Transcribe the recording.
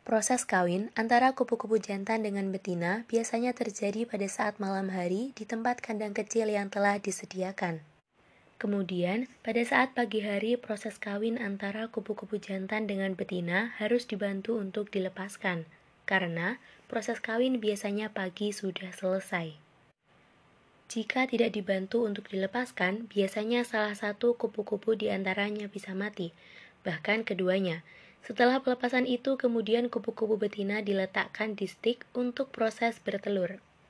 Proses kawin antara kupu-kupu jantan dengan betina biasanya terjadi pada saat malam hari di tempat kandang kecil yang telah disediakan. Kemudian, pada saat pagi hari, proses kawin antara kupu-kupu jantan dengan betina harus dibantu untuk dilepaskan, karena proses kawin biasanya pagi sudah selesai. Jika tidak dibantu untuk dilepaskan, biasanya salah satu kupu-kupu di antaranya bisa mati, bahkan keduanya. Setelah pelepasan itu, kemudian kupu-kupu betina diletakkan di stik untuk proses bertelur.